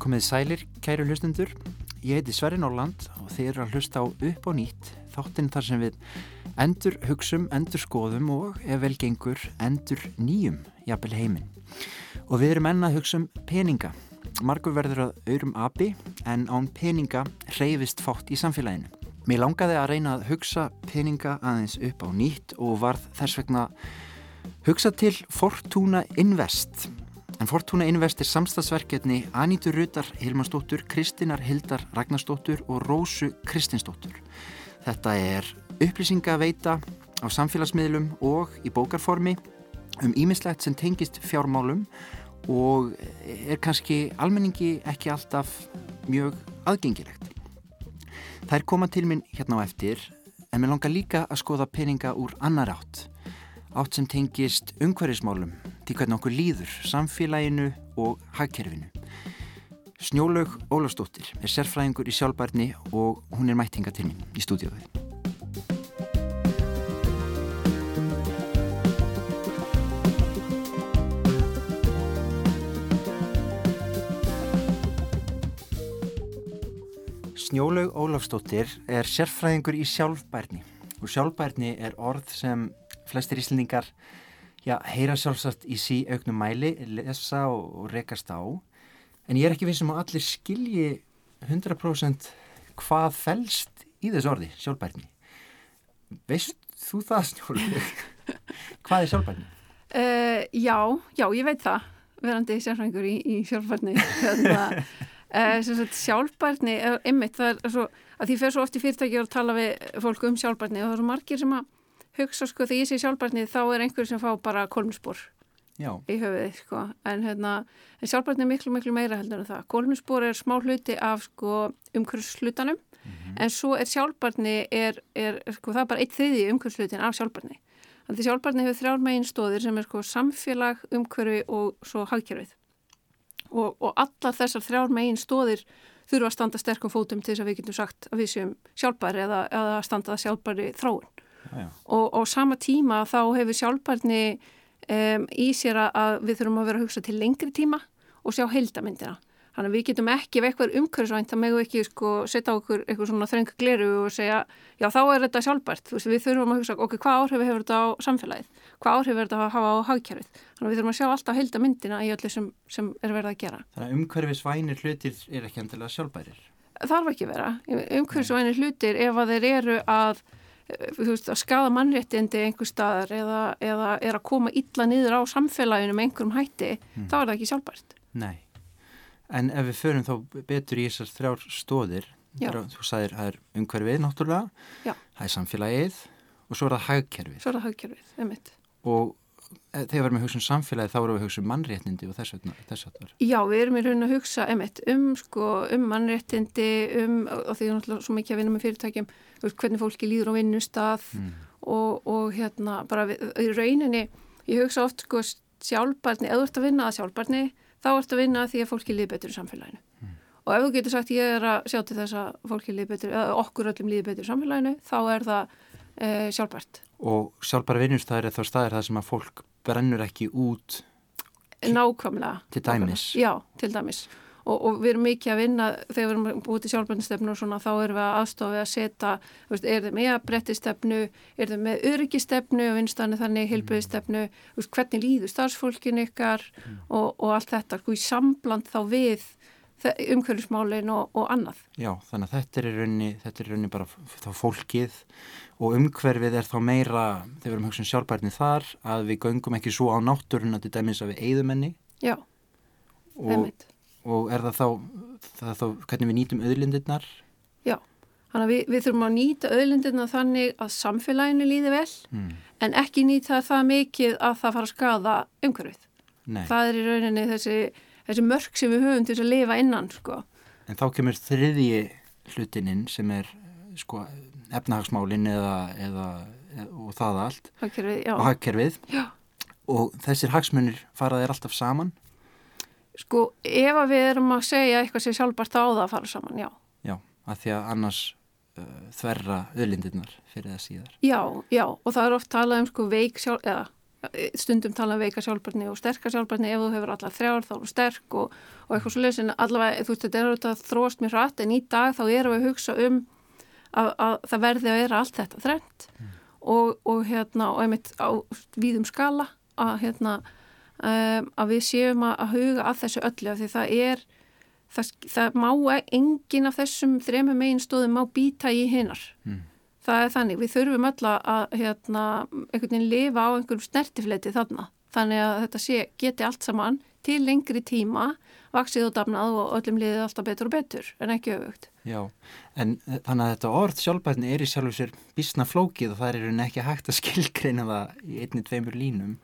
Komið sælir, kæru hlustundur. Ég heiti Sverri Norland og þið eru að hlusta á upp og nýtt þáttinn þar sem við endur hugsum, endur skoðum og ef vel gengur endur nýjum jafnvel heiminn. Og við erum enna að hugsa um peninga. Margur verður að auðrum abi en án peninga reyfist fátt í samfélaginu. Mér langaði að reyna að hugsa peninga aðeins upp á nýtt og varð þess vegna hugsa til Fortuna Invest En Fortuna Invest er samstagsverkefni Anítur Rutar Hilmarsdóttur, Kristinar Hildar Ragnarsdóttur og Rósu Kristinsdóttur. Þetta er upplýsingaveita á samfélagsmiðlum og í bókarformi um ímislegt sem tengist fjármálum og er kannski almenningi ekki alltaf mjög aðgengilegt. Það er komað til minn hérna á eftir en mér langar líka að skoða peninga úr annar átt átt sem tengist umhverfismálum til hvernig okkur líður, samfélaginu og hagkerfinu. Snjólaug Ólafsdóttir er sérfræðingur í sjálfbarni og hún er mættinga til mín í stúdíóðu. Snjólaug Ólafsdóttir er sérfræðingur í sjálfbærni og sjálfbærni er orð sem flestir íslendingar já, heyra sjálfsagt í sí auknum mæli, lesa og, og rekast á en ég er ekki vissum að allir skilji 100% hvað fælst í þessu orði, sjálfbærni veist þú það snjólug? hvað er sjálfbærni? Uh, já, já, ég veit það verandi sérfræðingur í, í sjálfbærni að uh, sjálfbærni, einmitt það er svo að því fer svo oft í fyrirtæki að tala við fólku um sjálfbærni og það eru margir sem að hugsa sko þegar ég sé sjálfbarnið þá er einhver sem fá bara kolminspor í höfuðið sko. En, hérna, en sjálfbarnið er miklu miklu meira heldur en það. Kolminspor er smá hluti af sko umhverfslutanum mm -hmm. en svo er sjálfbarnið er, er sko það er bara eitt þriði umhverfslutin af sjálfbarnið þannig að sjálfbarnið hefur þrjár megin stóðir sem er sko samfélag, umhverfi og svo hagkerfið og, og alla þessar þrjár megin stóðir þurfa að standa sterkum fótum til þess að við getum sagt að við séum sjálfbæri eða, eða standa sjálfbæri þróun og, og sama tíma þá hefur sjálfbærni um, í sér að við þurfum að vera að hugsa til lengri tíma og sjá heildamindina. Þannig að við getum ekki við eitthvað umhverfisvænt að megu ekki sko, setja okkur eitthvað svona þrenga gleru og segja já þá er þetta sjálfbært. Veist, við þurfum að hugsa okkur hvað áhrif hefur þetta á samfélagið, hvað áhrif hefur þetta að hafa á hagkjærið. Þannig að við þurfum að sjá alltaf heildamindina í öllu sem, sem er verið að gera. Þannig að umhverfisvænir hlutir er ekki endilega sjálfbærir? Þarf ekki vera. Umhverfisvænir hlutir ef að þeir eru að þú veist, að skada mannréttindi einhver staðar eða, eða er að koma illa niður á samfélaginu með einhverjum hætti, mm. þá er það ekki sjálfbært. Nei, en ef við förum þá betur í þessar þrjár stóðir, þú sagðir það er umhverfið náttúrulega, Já. það er samfélagið og svo er það hagkerfið. Svo er það hagkerfið, einmitt. Og Eh, þegar við erum að hugsa um samfélagi þá erum við að hugsa um mannréttindi og þess að Já, við erum í raun að hugsa emitt, um, sko, um mannréttindi um, og því að svo mikið að vinna með fyrirtækjum hvernig fólki líður á vinnustaf mm. og, og hérna bara við, í rauninni, ég hugsa oft sko, sjálfbarni, eða þú ert að vinna að sjálfbarni þá ert að vinna að því að fólki líður betur í samfélaginu. Mm. og ef þú getur sagt ég er að sjá til þess að fólki líður betur eða okkur öllum líður betur í samfélaginu þá er það e, sjálfbart Og sjálfbara vinnustæðir er þá staðir það sem að fólk brennur ekki út Nákvæmlega. Til dæmis. Já, til dæmis og, og við erum mikið að vinna þegar við erum búið til sjálfbærnistefnu og svona þá erum við að aðstofa að setja veist, er þið með að bretti stefnu er þið með öryggistefnu og vinstanir þannig heilbæðistefnu, mm. hvernig líður starfsfólkin ykkar mm. og, og allt þetta sko í sambland þá við umhverfismálin og, og annað. Já, þannig að þetta er í rauninni, þetta er í rauninni bara þá fólkið og umhverfið er þá meira, þegar við erum hugsun um sjálfbærni þar, að við göngum ekki svo á náttúruna til dæmis að við eigðumenni. Já, og, og er það þá, það þá, hvernig við nýtum auðlindirnar? Já, þannig að við, við þurfum að nýta auðlindirnar þannig að samfélaginu líði vel, mm. en ekki nýta það mikið að það fara að skada umhverfið. Nei. Það er í rauninni þessi þessi mörg sem við höfum til að lifa innan sko. En þá kemur þriðji hlutininn sem er sko, efnahagsmálinn eða, eða, og það allt hagkerfið, og hagkerfið og þessir hagsmunir faraðir alltaf saman Sko ef við erum að segja eitthvað sem sjálfbart á það að fara saman, já Já, að því að annars uh, þverra öðlindirnar fyrir það síðar. Já, já, og það er oft talað um sko veik sjálf, eða eh, stundum talað um veika sjálfbarni og sterka sjálfbarni ef þú hefur allar þrjár þá er sterk og, og eitthvað svo leiðis en allavega þú veist þetta er auðvitað þróast mér hratt en í dag þá erum við að hugsa um að, að það verði að vera allt þetta þrennt mm. og, og hérna og einmitt á víðum skala að hérna um, að við séum að, að huga að þessu öllu af því það er það, það má engin af þessum þrema megin stóðum má býta í hinnar mm. það er þannig, við þurfum öll að hérna, einhvern veginn lifa á einhverjum snertifleti þarna, þannig að þetta sé, geti allt saman til lengri tíma vaksið og dafnað og öllum liðið alltaf betur og betur en ekki auðvögt. Já, en þannig að þetta orð sjálfbærni er í sjálf og sér bísna flókið og það er ekki hægt að skilgreina það í einni, tveimur línum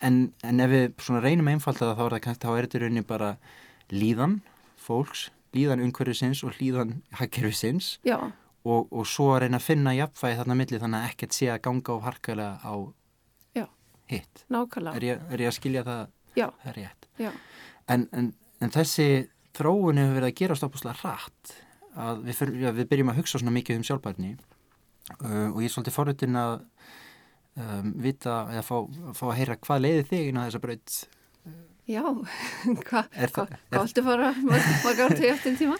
en, en ef við reynum einfalda það þá er þetta, þá er þetta rauninni bara líðan fólks, líðan umhverfisins og líðan hakkerfisins og, og svo að reyna að finna jafnvægi þarna milli þannig að ekkert sé að ganga og harkalega á Já. hitt. Nákvæmlega. Er ég, er ég að skilja það? Já. Það rétt. Já. En, en, en þessi þróun hefur verið að gera stápuslega rætt að við, fyr, já, við byrjum að hugsa svona mikið um sjálfbærni uh, og ég er svolítið forutinn að um, vita eða fá, fá að heyra hvað leiði þig inn á þessa braut Já, hvað hva, hva viltu fara maður gátt í öttin tíma?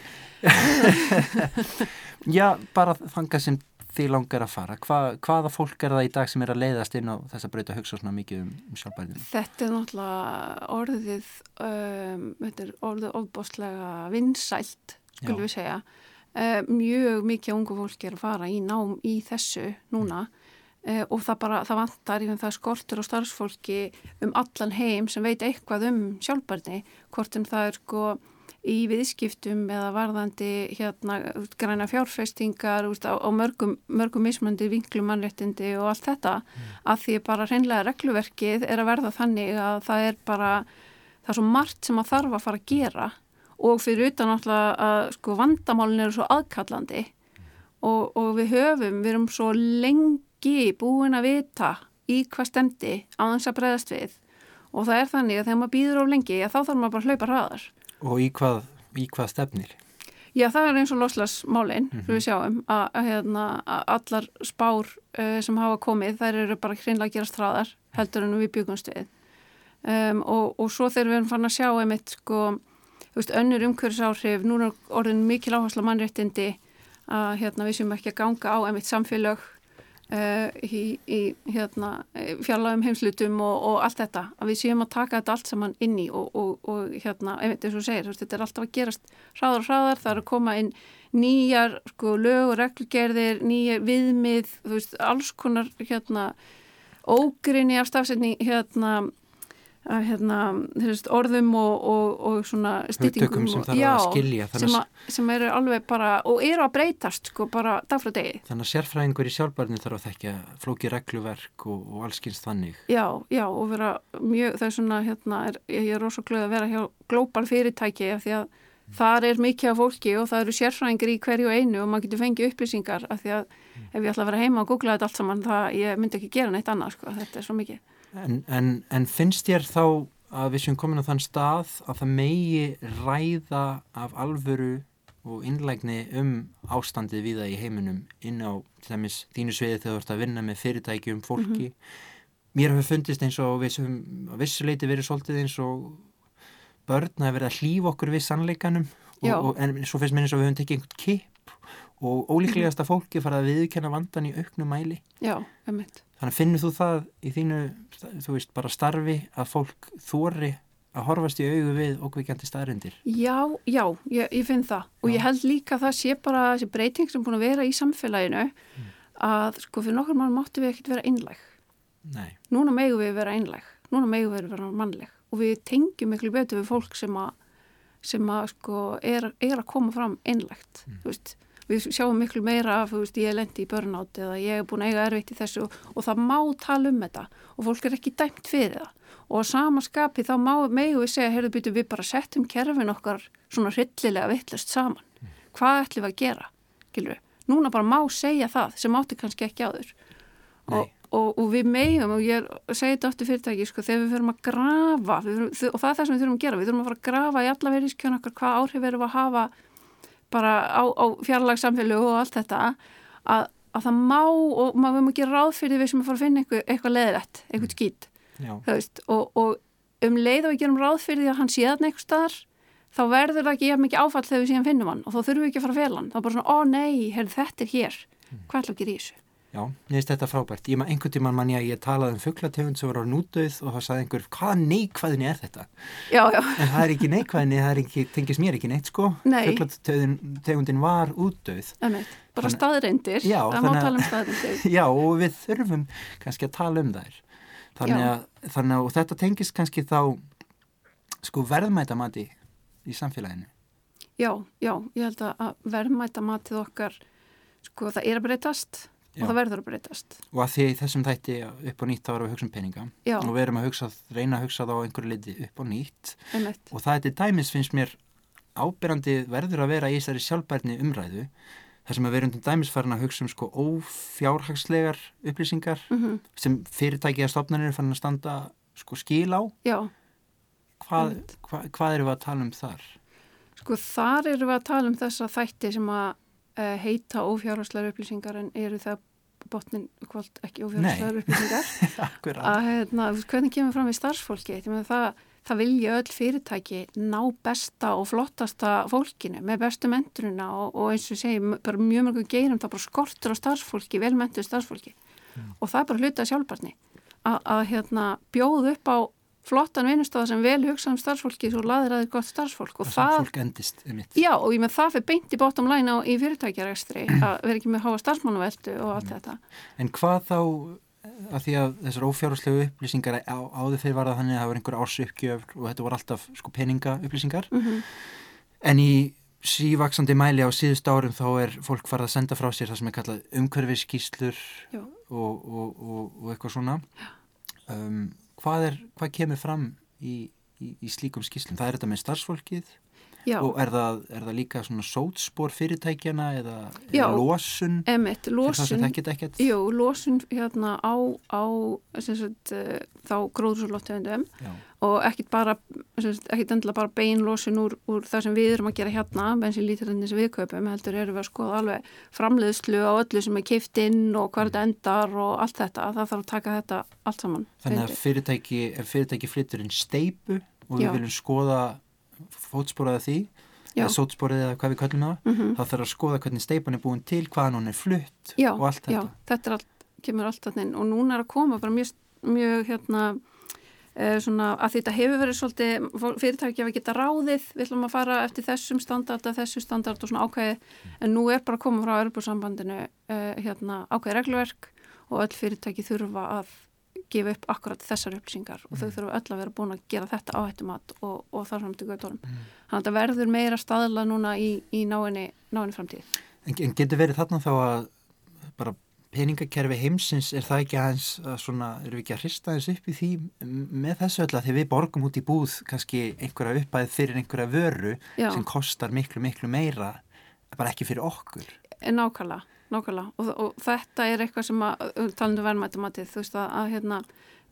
Já, bara þanga sem þið langar að fara. Hva, hvaða fólk er það í dag sem er að leiðast inn á þess að breyta að hugsa svona mikið um, um sjálfbærið? Þetta er náttúrulega orðið, um, þetta er orðið ofbóstlega vinsælt, skulum við segja. Uh, mjög mikið ungu fólk er að fara í nám í þessu núna. Mm og það bara, það vantar í það skortur og starfsfólki um allan heim sem veit eitthvað um sjálfbarni hvort en það er sko í viðskiptum eða varðandi hérna græna fjárfestingar úst, á, á mörgum, mörgum mismöndi vinklum mannréttindi og allt þetta mm. að því bara hreinlega regluverkið er að verða þannig að það er bara það er svo margt sem að þarf að fara að gera og fyrir utan alltaf að sko vandamálin eru svo aðkallandi mm. og, og við höfum, við erum svo lengi ekki búin að vita í hvað stemdi á þess að breyðast við og það er þannig að þegar maður býður of lengi þá þarf maður bara að hlaupa hraðar. Og í hvað, í hvað stefnir? Já, það er eins og loslasmálinn, mm -hmm. við sjáum að, að, hérna, að allar spár uh, sem hafa komið, þær eru bara hreinlega að gera straðar heldur en við byggumst við. Um, og, og svo þegar við erum fann að sjá einmitt sko, veist, önnur umhverfisáhrif, núna orðin mikil áhersla mannréttindi að hérna, við séum ekki að ganga á einmitt samfélag í, í hérna, fjarlagum heimslutum og, og allt þetta að við séum að taka þetta allt saman inn í og, og, og hérna, einmitt eins og segir þetta er alltaf að gerast hraðar hraðar það er að koma inn nýjar sko, lög og reglgerðir, nýjar viðmið, þú veist, alls konar hérna, ógrinni af stafsetning hérna að, hérna, veist, orðum og, og, og svona stýtingum sem þarf að skilja sem, að, sem eru alveg bara og eru að breytast sko bara dag frá degi Þannig að sérfræðingur í sjálfbarni þarf að þekkja flóki regluverk og, og allskynst þannig Já, já og vera mjög það er svona hérna, er, ég er rosalega að vera hjá glóbal fyrirtæki af því að mm. þar er mikið af fólki og það eru sérfræðingur í hverju einu og maður getur fengið upplýsingar af því að mm. ef ég ætla að vera heima og googla þetta allt saman það ég myndi ekki gera neitt annað sko, þetta er svo mikið En, en, en finnst þér þá að við séum komin á þann stað að það megi ræða af alvöru og innlægni um ástandið við það í heiminum inn á dæmis, þínu sviði þegar þú ert að vinna með fyrirtæki um fólki. Mm -hmm. Mér hefur fundist eins og við sem að vissuleiti verið svolítið eins og börn að verða að hlýfa okkur við sannleikanum og, og, en svo finnst mér eins og við höfum tekið einhvern kip og ólíklegasta fólki fara að viðkenna vandan í auknum mæli. Já, ummitt. Þannig finnur þú það í þínu, þú veist, bara starfi að fólk þóri að horfast í augu við okkvikjandi staðrindir? Já, já, ég, ég finn það og já. ég held líka að það sé bara þessi breyting sem búin að vera í samfélaginu mm. að sko fyrir nokkur mann máttu við ekkert vera einlæg. Nei. Núna megu við vera einlæg, núna megu við vera mannleg og við tengjum miklu betur við fólk sem að, sem að sko er, er að koma fram einlægt, mm. þú veist við sjáum miklu meira af, veist, ég er lendi í börnátt eða ég er búin að eiga erfitt í þessu og, og það má tala um þetta og fólk er ekki dæmt fyrir það. Og á samaskapi þá megu við segja, heyrðu býtu við bara settum kerfin okkar svona hryllilega vittlust saman. Hvað ætlum við að gera, gilur við núna bara má segja það sem átti kannski ekki áður og, og, og við megum og ég segi þetta ofti fyrirtæki sko, þegar við fyrir að grafa við, og það er það sem við þurfum að gera, við þurfum að fara að grafa í alla verðiskjörn okkar hvað áhrif erum við að hafa bara á, á fjarlagsamfélag og allt þetta að, að það má og maður verður ekki ráð fyrir við sem að fara að finna eitthvað, eitthvað leðrætt, eitthvað skýt og, og um leið og við gerum ráð fyrir því að hann sé þarna eitthvað staðar þá verður það ekki mikið áfall þegar við síðan finnum hann og þá þurfum við ekki að fara að fela hann þá er bara svona, ó nei, heyrðu, þetta er hér mm. hvað ætlum ekki í þessu? Já, ég veist þetta frábært. Ég maður einhvern tíman mann ég að ég talaði um fugglategund sem var á núdauð og þá saði einhver, hvaða neikvæðinni er þetta? Já, já. En það er ekki neikvæðinni, það er ekki, tengis mér ekki neitt sko. Nei. Fugglategundin var útdauð. Ennveit, bara staðreindir. Já. Það má tala um staðreindir. Já, og við þurfum kannski að tala um þær. Þannig að, þannig að, og þetta tengis kannski þá sko verðmætamati í samfélaginu. Já, já, ég held að verðmætamatið okkar, sko það er að breytast Já. og það verður að breytast. Og að því þessum þætti upp á nýtt þá erum við að hugsa um peninga Já. og við erum að hugsa, reyna að hugsa þá einhverju liti upp á nýtt Einmitt. og það er til dæmis finnst mér ábyrrandi verður að vera í þessari sjálfbærni umræðu þar sem að við erum til dæmis farin að hugsa um sko ófjárhagslegar upplýsingar mm -hmm. sem fyrirtæki að stopnarnir er farin að standa sko skil á. Hvað, hva, hvað eru við að tala um þar? Sko þar eru við að tala um þessa þætti sem að heita ófjárhagslegar upplýsingar en eru það botnin kvöld ekki ófjárhagslegar upplýsingar? Að hérna, hvernig kemur fram í starfsfólki? Það, það vilja öll fyrirtæki ná besta og flottasta fólkinu með bestu menturina og, og eins og segi, bara mjög mörgum geirum það bara skortur á starfsfólki, velmentur starfsfólki. Mm. og það er bara hluta sjálfbarni að hérna, bjóð upp á flottan vinnustáð sem vel hugsa um starfsfólki svo laðir að er gott starfsfólk og það, það endist, já og ég með það fyrir beint í bótum læna í fyrirtækjarækstri að vera ekki með háa starfsmánuveldu og allt mm. þetta. En hvað þá að því að þessar ófjárhúslegu upplýsingar á, áður fyrir var það þannig að það var einhver ársuppgjöf og þetta voru alltaf sko peninga upplýsingar mm -hmm. en í sívaksandi mæli á síðust árum þá er fólk farið að senda frá sér það sem er kallað umhverfiskíslur og, og, og, og eitthvað svona. Um, hvað, er, hvað kemur fram í, í, í slíkum skýslum? Það er þetta með starfsfólkið Já. og er það, er það líka svona sótspor fyrirtækjana eða, eða losun? Emitt, losun, jú, losun hérna á, á sagt, uh, þá gróðsólóttegundum og ekkit bara, ekkit endilega bara beinlosun úr, úr það sem við erum að gera hérna, bensinlítarinn sem við kaupum, heldur erum við að skoða alveg framleiðslu á öllu sem er keift inn og hvað þetta endar og allt þetta, það þarf að taka þetta allt saman. Þannig að fyrirtæki, fyrirtæki flyttur inn steipu og við Já. viljum skoða fótsporaða því eða sótsporið eða hvað við kallum það mm -hmm. þá þarf að skoða hvernig steipan er búin til hvaðan hún er flutt já, og allt þetta. Já, þetta all, kemur alltaf inn. Og núna er að koma bara mjög, mjög hérna eh, svona að þetta hefur verið svolítið fyrirtæki að við geta ráðið við ætlum að fara eftir þessum standard að þessu standard og svona ákveði en nú er bara að koma frá Örbúrsambandinu eh, hérna ákveði regluverk og öll fyrirtæki þurfa að gefa upp akkurat þessar upplýsingar og þau mm. þurfu öll að vera búin að gera þetta áhættumat og, og þar fram til göttunum. Mm. Þannig að það verður meira staðla núna í, í náinni, náinni framtíð. En, en getur verið þarna þá að bara peningakerfi heimsins er það ekki aðeins að svona, eru við ekki að hrista aðeins upp í því með þessu öll að þegar við borgum út í búð kannski einhverja uppæð fyrir einhverja vöru Já. sem kostar miklu, miklu meira bara ekki fyrir okkur. En nákvæmlega nákvæmlega. Og, og þetta er eitthvað sem að talandu um verðmættumatið þú veist að, að hérna,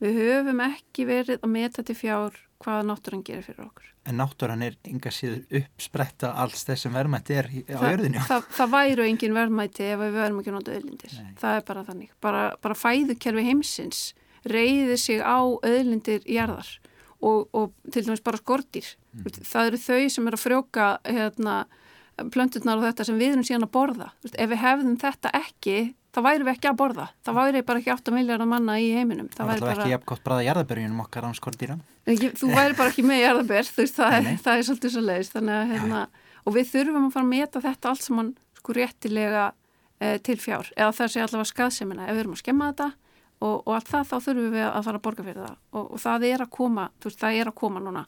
við höfum ekki verið að meta til fjár hvaða náttúrann gerir fyrir okkur. En náttúrann er enga síður uppspretta alls þessum verðmætti er á Þa, jörðinu það, það væru engin verðmætti ef við verðum ekki nota öðlindir það er bara þannig, bara, bara fæðukerfi heimsins reyði sig á öðlindir jarðar og, og til dæmis bara skortir mm. það eru þau sem er að frjóka hérna plönturnar og þetta sem við erum síðan að borða. Ef við hefðum þetta ekki þá væri við ekki að borða, það væri bara ekki 8 miljardar manna í heiminum. Það væri bara ekki jafn gott bræða jarðabörjunum okkar án skordýra þú væri bara ekki með jarðabör það, er, það er svolítið svo leiðist hérna, og við þurfum að fara að meta þetta allt saman sko réttilega eh, til fjár, eða það sé allavega skaðsemina. Ef við erum að skemma þetta og, og allt það þá þurfum við að fara að borga fyrir það. Og, og það er að koma, veist, það er að koma núna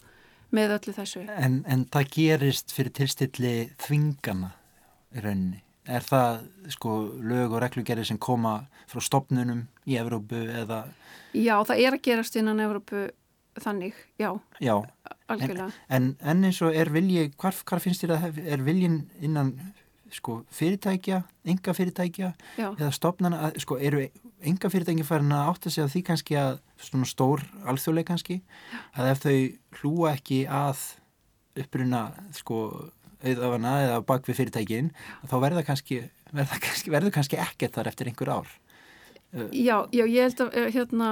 með öllu þessu. En, en það gerist fyrir tilstilli þvingana í rauninni. Er það sko lög og reglugerði sem koma frá stopnunum í Evrópu eða? Já, það er að gerast innan Evrópu þannig, já, já algjörlega. En, en, en eins og er vilji, hvar, hvar finnst þér að er viljin innan sko fyrirtækja, enga fyrirtækja já. eða stopnana, sko eru enga fyrirtæki farin að átta sig að því kannski að svona stór alþjóðleik kannski að ef þau hlúa ekki að uppruna sko auðafana eða bak við fyrirtækin þá verður kannski, verður kannski, verður kannski ekkert þar eftir einhver ár Já, já, ég held að eh, hérna,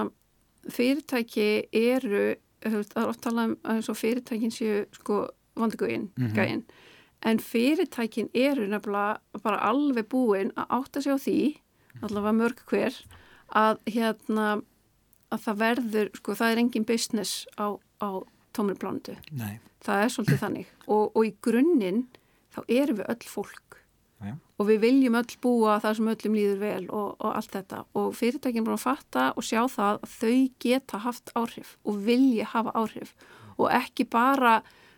fyrirtæki eru það er oft talað um að fyrirtækin séu sko vandagögin mm -hmm. En fyrirtækin eru nefnilega bara alveg búin að átta sig á því allavega mörg hver að hérna að það verður, sko það er engin business á, á tómri plánundu það er svolítið þannig. Og, og í grunninn þá erum við öll fólk. Já. og við viljum öll búa það sem öllum líður vel og, og allt þetta. Og fyrirtækinn búin að fatta og sjá það að þau geta haft áhrif og vilja hafa áhrif. Og ekki bara,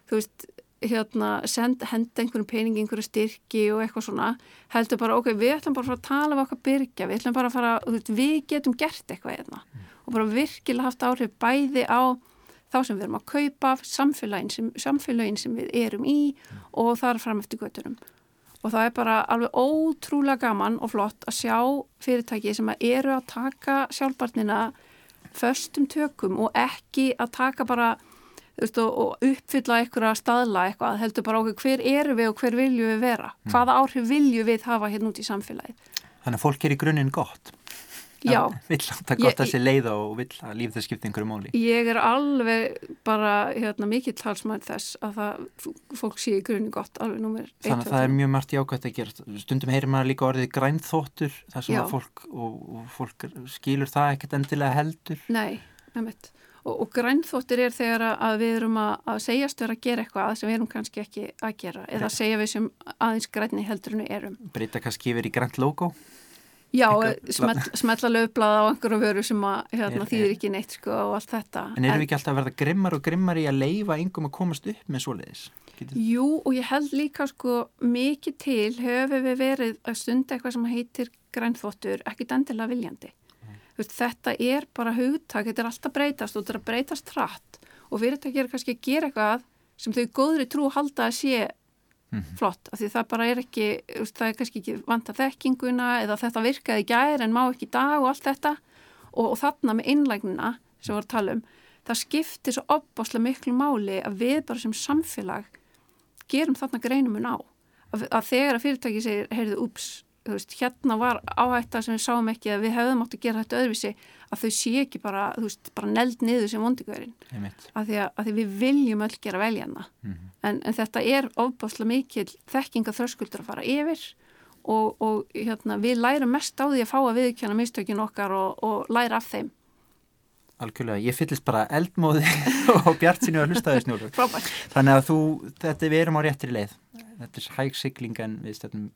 þú veist hérna, senda, henda einhverjum peningi, einhverju styrki og eitthvað svona heldur bara, ok, við ætlum bara að fara að tala um okkar byrja, við ætlum bara að fara veist, við getum gert eitthvað hérna mm. og bara virkilega haft áhrif bæði á þá sem við erum að kaupa samfélagin sem, samfélagin sem við erum í mm. og þar fram eftir göttunum og það er bara alveg ótrúlega gaman og flott að sjá fyrirtæki sem að eru að taka sjálfbarnina föstum tökum og ekki að taka bara veist, og uppfylla einhverja staðla eitthvað, heldur bara okkur hver eru við og hver vilju við vera, mm. hvaða áhrif vilju við hafa hérna út í samfélagið. Þannig að fólk er í grunninn gott. Já. Vill það gott að sé leiða og vill að líf það skipta einhverju móli. Ég er alveg bara hérna, mikill halsmæð þess að það, fólk sé í grunni gott alveg nummer 1. Þannig að það er mjög margt jákvæmt að gera. Stundum heyrir maður líka orðið grænþóttur þar sem fólk, og, og fólk skilur það ekkert endilega heldur. Nei, nefnitt. Og, og grænþóttir er þegar að við erum að, að segjast vera að gera eitthvað sem við erum kannski ekki að gera eða að segja við sem aðeins grænni heldur en við erum. Breyta kannski yfir í grænt logo? Já, smell, smetla löfblað á einhverju vöru sem að hérna, þýðir ekki neitt sko og allt þetta. En erum við ekki alltaf að verða grimmar og grimmar í að leifa yngum að komast upp með svoleiðis? Getur... Jú, og ég held líka sko mikið til hefur við verið að stunda eitthvað sem heitir grænþvottur, ekkit endilega viljandi. Veist, þetta er bara hugtak, þetta er alltaf breytast og þetta er að breytast hratt. Og fyrirtæki er kannski að gera eitthvað sem þau góðri trú halda að sé mm -hmm. flott, af því það bara er ekki veist, það er kannski ekki vanta þekkinguna eða þetta virkaði gæri en má ekki dag og allt þetta. Og, og þarna með innlægnina sem við varum að tala um það skiptir svo opbáslega miklu máli að við bara sem samfélag gerum þarna greinumun á. Að, að þegar að fyrirtæki segir, heyrðu, ups veist, hérna var áhætta sem við sáum ekki að við hefðum átt að gera þetta öðruvísi að þau sé ekki bara, veist, bara neld niður sem vondikverðin að, að því við viljum öll gera veljanna mm -hmm. en, en þetta er ofbáslega mikil þekkinga þröskuldur að fara yfir og, og hérna, við lærum mest á því að fá að viðkjöna mistökin okkar og, og læra af þeim. Algjörlega, ég fyllist bara eldmóði og bjart sínu að hlusta þess njólur þannig að þú, þetta við erum á réttri leið. Þetta er hæg sigling en við stefnum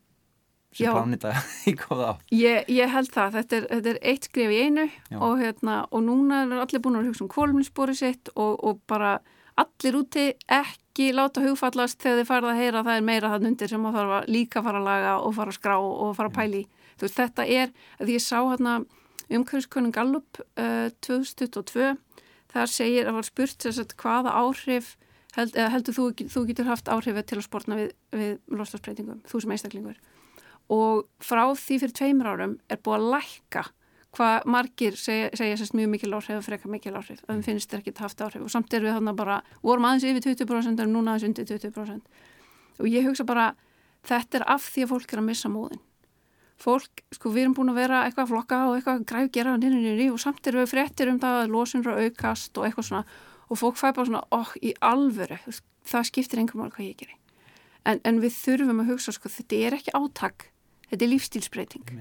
sem plánita í góða á. Ég, ég held það, þetta er, þetta er eitt skrif í einu og, hérna, og núna er allir búin að hugsa um kólumlisbóri sitt og, og bara allir úti ekki láta hugfallast þegar þið farið að heyra að það er meira þann undir sem að þarf að líka fara að laga og fara að skrá og fara að pæli. Veist, þetta er, því ég sá hérna umhverfiskunning Gallup uh, 2022, þar segir að var spurt sagt, hvaða áhrif held, heldur þú, þú getur haft áhrifið til að spórna við, við lostasbreytingum, þú sem einstaklingur og frá því fyrir tveimur árum er búið að lækka hvað margir segja, segja sérst mjög mikil áhrif og freka mikil áhrif, að þeim finnst þeir ekki haft áhrif. Og samt er við þannig bara, vorum aðeins yfir 20% en núna aðeins undir 20% og ég hugsa bara, þetta er af því að fólk er að missa móðin fólk, sko við erum búin að vera eitthvað að flokka og eitthvað að græf gera og samt er við fréttir um það að losunra aukast og eitthvað svona. Og fólk fæ bara svona, okk, í alvöru það skiptir einhver mál hvað ég gerir en, en við þurfum að hugsa, sko, þetta er ekki átak þetta er lífstílsbreyting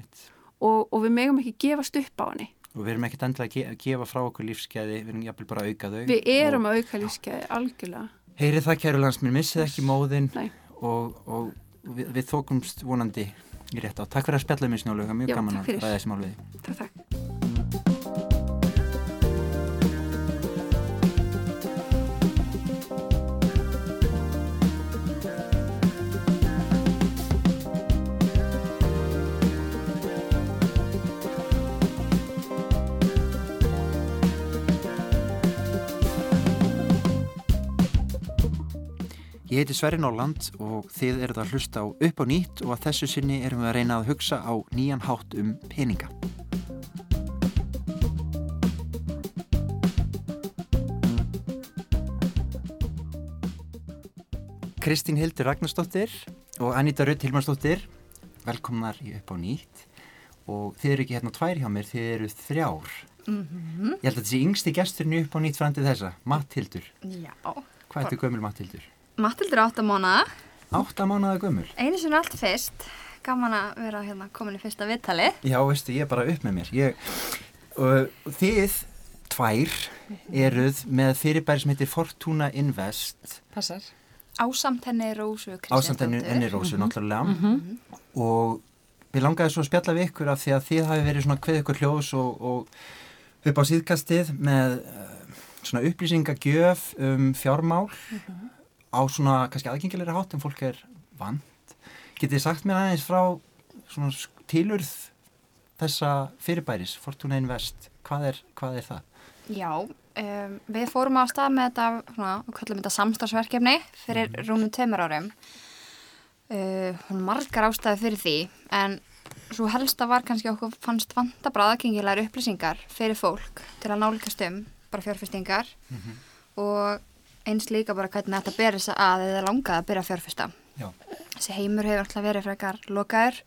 og, og við megum ekki gefast upp á henni. Og við erum ekkert endilega að gefa frá okkur lífskeiði við erum jafnvel bara að auka þau. Við erum og... að auka lífskeiði, algjörlega. Heyrið það kæru landsminn, missið ekki móðin og, og við, við þókumst vonandi í rétt á takk fyrir að spjalla í snjólu, mjög Já, gaman að ræða þessi mál við takk, takk Ég heiti Sverri Nóland og þið eruð að hlusta á upp á nýtt og að þessu sinni erum við að reyna að hugsa á nýjan hátt um peninga. Kristín Hildur Ragnarsdóttir og Anita Rutt Hilmarsdóttir velkomnar í upp á nýtt og þið eru ekki hérna tvær hjá mér, þið eru þrjár Mm -hmm. Ég held að þessi yngsti gesturinn upp á nýtt frandi þessa, Matthildur Já. Hvað er þetta gömul Matthildur? Matildur er átta mánuða, Átta mánuða gömul einu sinni allt fyrst. Gaman að vera hérna komin í fyrsta viðtali. Já, veistu, ég er bara upp með mér ég, og þið tvær eruð með fyrirbæri sem heitir Fortuna Invest Passar. Ásamt henni Rósu Kristjánsdóttur. ásamt henni, henni Rósu náttúrulega Mhm. og við langaði svo að spjalla við ykkur af því að þið hafi verið svona hvað ykkur hljós og, og upp á síðkastið með uh, svona upplýsingagjöf um fjármál á svona kannski aðgengilegri hátt en fólk er vant. Getið þið sagt mér aðeins frá svona tilurð þessa fyrirbæris, Fortuna Invest, hvað er, hvað er það? Já, um, við fórum á stað með þetta, svona, við kallum þetta samstagsverkefni fyrir rúmum tveimur árum. Uh, margar ástæði fyrir því, en svo helsta var kannski okkur fannst vanta bara aðgengilegar upplýsingar fyrir fólk til að nálgast um bara fjárfestingar og eins líka bara hvernig þetta berið sig að eða langaði að byrja að fjárfesta. Já. Þessi heimur hefur alltaf verið frekar lokaður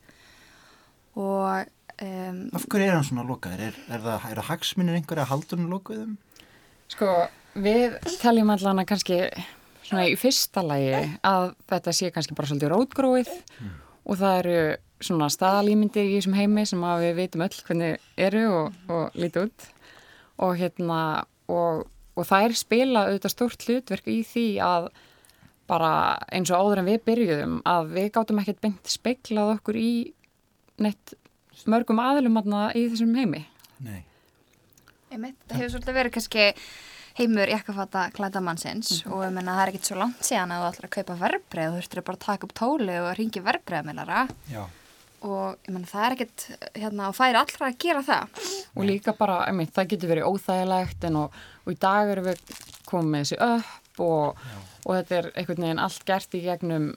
og um, Af hverju er hann svona lokaður? Er, er það, það hagsmunir einhverja haldunum lokuðum? Sko, við teljum allan að kannski svona í fyrsta lagi að þetta sé kannski bara svolítið rótgróið og það eru svona staðalýmyndir í þessum heimi sem að við veitum öll hvernig eru og, og líti út og hérna og, og það er spila auðvitað stórt hlutverk í því að bara eins og áður en við byrjuðum að við gátum ekkert beint speiklað okkur í neitt mörgum aðlum aðna í þessum heimi. Nei. Einmitt, það hefur svolítið verið kannski heimur jakkafata klædamannsins og ég menna það er ekkert svo langt síðan að þú ætlar að kaupa verbreyð þú þurftir bara að taka upp tóli og ringi verbreyðamilara Já. og ég menna það er ekkert hérna og færi allra að gera það og líka bara, einmitt, það getur verið óþægilegt en og, og í dag erum við komið með þessi upp og, og þetta er einhvern veginn allt gert í gegnum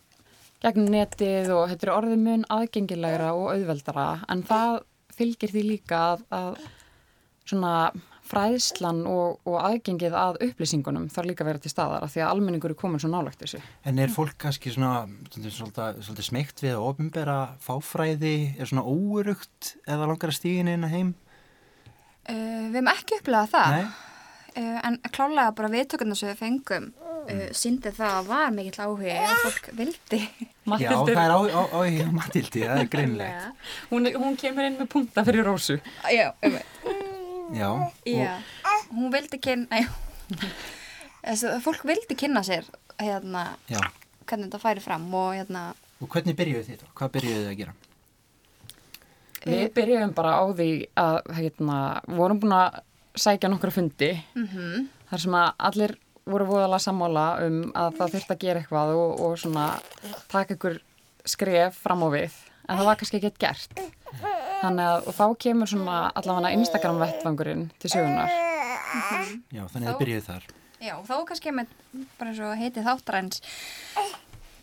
gegnum netið og þetta er orðið mun aðgengilegra og auðveldara en það fylgir því líka að, að svona fræðslan og, og aðgengið að upplýsingunum þarf líka að vera til staðar af því að almenningur er komin svo nálagt þessu. En er fólk kannski svona svolítið, svolítið, svolítið smegt við að ofinbera fáfræði, er svona óurugt eða langar að stígin inn að heim? Uh, Við hefum ekki upplegað það Nei? uh, en klálega bara viðtökurna sem við fengum uh, síndi það að var mikill áhugi að fólk vildi Já, það er á, á, Matildi, það er greinlegt. Hún, hún kemur inn með punta fyrir rósu. Já, einmitt Já, Já, hún vildi kynna fólk vildi kynna sér hérna, já. hvernig þetta færi fram og hérna Og hvernig byrjuðu þið þá? Hvað byrjuðu þið að gera? Við byrjuðum bara á því að hérna, vorum búin að sækja nokkra fundi mm þar sem að allir voru voðalega sammála um að það þurfti að gera eitthvað og, og svona taka ykkur skref fram á við. En það var kannski ekkert gert. Þannig að og þá kemur svona allavega Instagram vettvangurinn til sögunar Já, þannig að þið byrjuðu þar. Já, þá kannski með bara svo heitið þáttaræns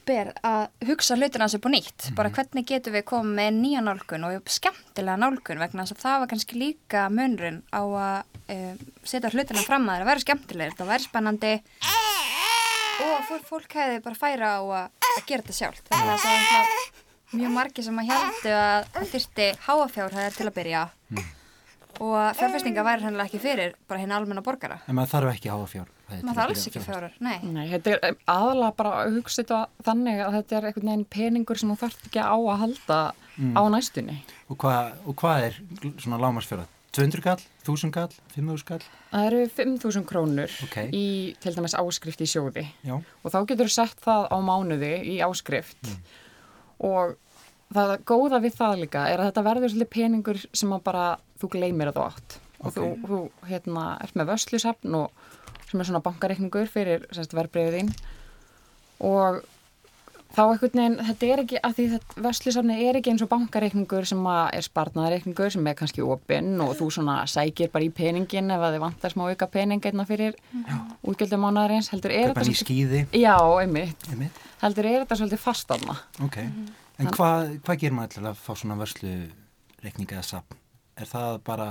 ber að hugsa hlutina upp á nýtt. Bara hvernig getum við komið með nýja nálgun og skemmtilega nálgun vegna þess að það var kannski líka munurinn á að um, setja hlutina fram að það vera skemmtilegir, það væri spennandi og fólk, fólk hefði bara færa á að, að gera þetta sjálft. Þannig að það er mjög margir sem að heldu að það þyrti háafjárhæðar til að byrja og fjárfestinga væri hennilega ekki fyrir bara hinn almenna borgara En maður þarf ekki að hafa fjár. maður þarf alls ekki fjárar, nei Nei, þetta er aðalega bara að hugsa þetta þannig að þetta er einhvern veginn peningur sem þú þarf ekki á að halda á næstunni Og hvað, og hvað er svona lámarsfjárað? 200 kall? 1000 kall? 500 kall? Það eru 5.000 krónur Ok. í til dæmis áskrift í sjóði Já. og þá getur þú sett það á mánuði í áskrift og það góða við það líka er að þetta verður svolítið peningur sem að bara þú gleymir að þú átt og Ok. þú, þú hérna, ert með vöslusafn og sem er svona bankareikningur fyrir verbreyfið þín og þá einhvern veginn, þetta er ekki að því þetta vöslusafni er ekki eins og bankareikningur sem að er sparnareikningur sem er kannski opinn og þú svona sækir bara í peningin ef að þið vantar smá auka pening einna fyrir útgjöldum mánaðarins heldur er þetta skíði? Já, einmitt. Einmitt. Heldur er þetta svolítið fast aðna. Ok. En hvað, hvað gerir maður til að fá svona vörslu reikninga eða sapn? Er það bara...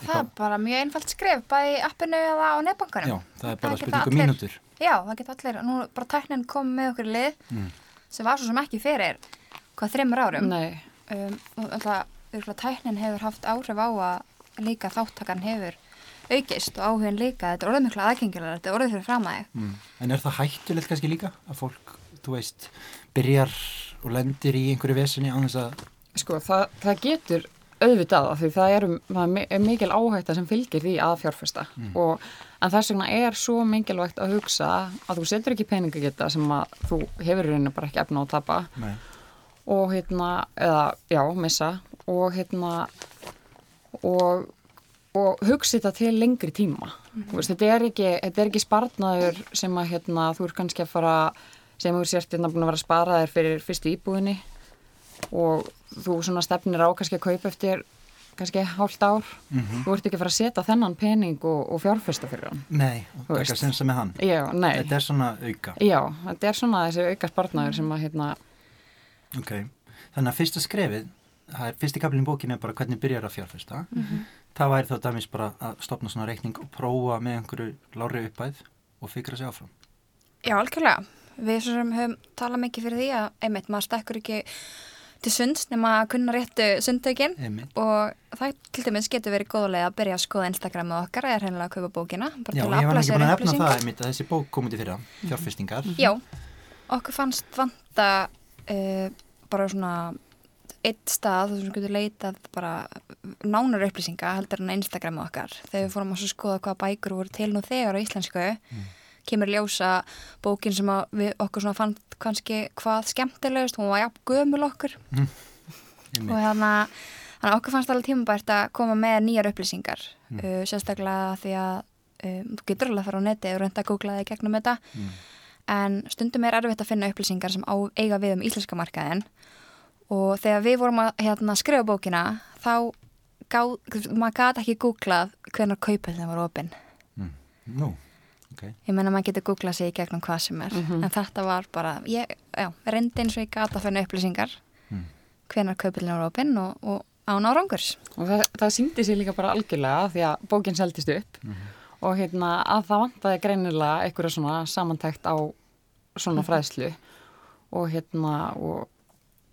Það er bara mjög einfalt skref, bæði í appinu eða á nefnbankanum. Já, það er bara spurningu allir- mínútur. Já, það geta allir, nú er bara tæknin komið með okkur í lið Mm. sem var svo sem ekki fyrir hvað þreymur árum Nei, um, og alltaf, tæknin hefur haft áhrif á að líka þáttakan hefur aukist og áhugin líka, þetta er orðið miklu aðgengilega, þetta er orðið fyrir fram að þig. Mm. En er það hættulegt kannski líka að fólk, þú veist, byrjar og lendir í einhverju vesinni á þess að sko það, það getur auðvitað af því það er, það er mi- er mikil áhætta sem fylgir því að fjárfesta. Og en þess vegna er svo mikilvægt að hugsa að þú setur ekki peningageta sem að þú hefur í rauninu bara ekki efna á að tapa Nei. og hérna, eða já, missa og hérna og, og hugsa þetta til lengri tíma. Þú veist, þetta, er ekki, þetta er ekki sparnaður sem að hérna, þú er kannski að fara sem þú sért hérna búin að vera að spara þér fyrir fyrstu íbúðinni og þú svona stefnir á kannski að kaupa eftir kannski hálft ár þú ert ekki að fara að setja þennan pening og, og fjárfesta fyrir hann Nei, og Þú veist. taka sensa með hann. já, nei, Þetta er svona auka. já, þetta er svona þessi auka sparnaður sem að hérna, Ok, þannig að fyrsta skrefið, það er fyrsti kaplinn í bókinu er bara hvernig byrjar að fjárfesta. Það væri þá dæmis bara að stopna svona reikning og prófa með einhverju lári uppæð og fikra sig áfram. Já, algjörlega. Við sem höfum talað mikið fyrir því að einmitt maður stekkur ekki til sunds nema að kunna réttu sundtökin. Og það til dæmis getur verið góðulega að byrja að skoða Instagramið okkar eða hreinlega að kaupa bókina Já, til ég var ekki búin að upplýsinga. það einmitt að þessi bók kom út í fyrra, fjárfestingar. Já, okkur fannst vanta uh, bara svona eitt stað þar sem getur leitað bara nánar upplýsinga heldur en á Instagramið okkar. Þegar við fórum að skoða hvað bækur voru til nú þegar á íslensku kemur ljósa bókin sem við okkur svona fann kannski hvað skemmtilegust, hún var jafn gömul okkur. Og Einmitt. hérna þannig að okkur fannst alveg tímabært að koma með nýjar upplýsingar uh, sérstaklega því að um, þú getur alveg að fara á neti og reynda að googla þig gegnum þetta. En stundum er erfitt að finna upplýsingar sem á, eiga við um íslenska markaðin og þegar við vorum að hérna, skrifa bókina þá gá, maður gæti ekki googlað hvernig kaupöldin var opinn. Nú, ok. ég menna maður getur googlað sig í gegnum hvað sem er en þetta var bara, ég, já, reyndi eins og ég gæti að finna upplýsingar Mm. hvernig kaupöldin var opinn og, og án árangurs og það, það síndi sér líka bara algjörlega því að bókin seldist upp og hérna að það vantaði greinilega einhverja svona samantækt á svona fræðslu og hérna og